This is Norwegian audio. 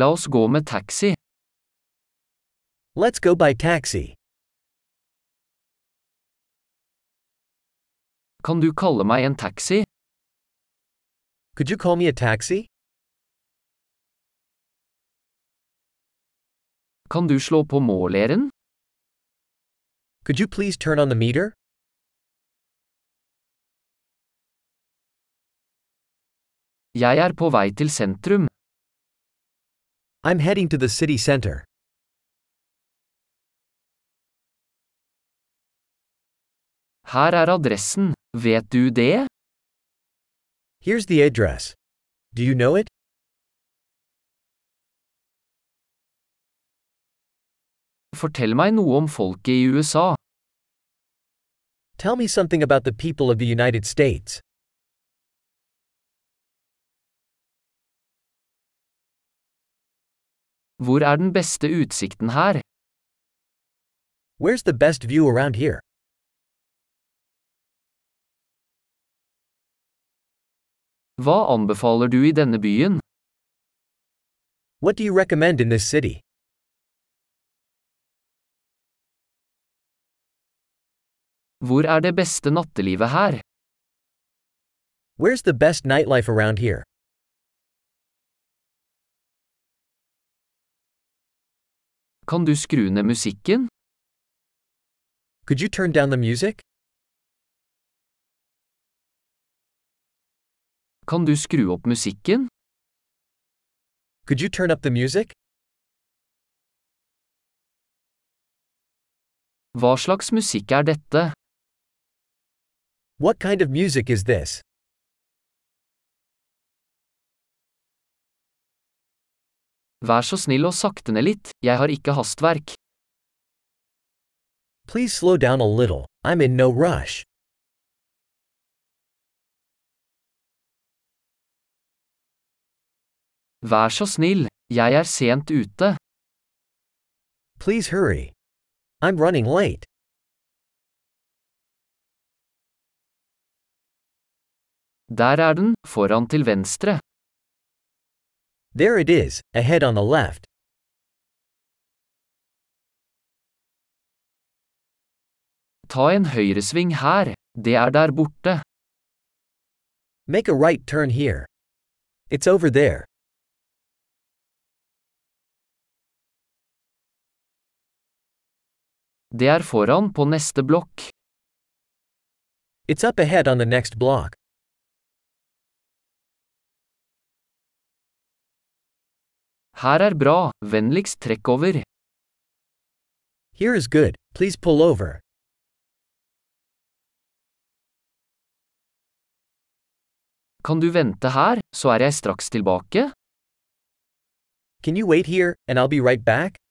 La oss gå med taxi. Let's go by taxi. Kan du kalle meg en taxi? Could you call me a taxi? Kan du slå på måleren? Could you please turn on the meter? Jeg er på vei til sentrum. I'm heading to the city center. Her er adressen. Vet du det? Here's the address. Do you know it? Fortell meg noe om folket i USA. Tell me something about the people of the United States. Hvor er den beste utsikten her? Where's the best view around here? Hva anbefaler du i denne byen? What do you recommend in this city? Hvor er det beste nattelivet her? Where's the best nightlife around here? Kan du skru ned musikken? Could you turn down the music? Kan du skru opp musikken? Could you turn up the music? Hva slags musikk er dette? What kind of music is this? Vær så snill og sakte ned litt, jeg har ikke hastverk. Please slow down a little, I'm in no rush. Vær så snill, jeg er sent ute. Please hurry. I'm running late. Der er den, foran til venstre. There it is, ahead on the left. Ta en høyresving her, det er der borte. Make a right turn here. It's over there. Det er foran på neste blokk. It's up ahead on the next block. Her er bra, vennligst trekk over. Here is good, please pull over. Kan du vente her, så er jeg straks tilbake? Can you wait here, and I'll be right back?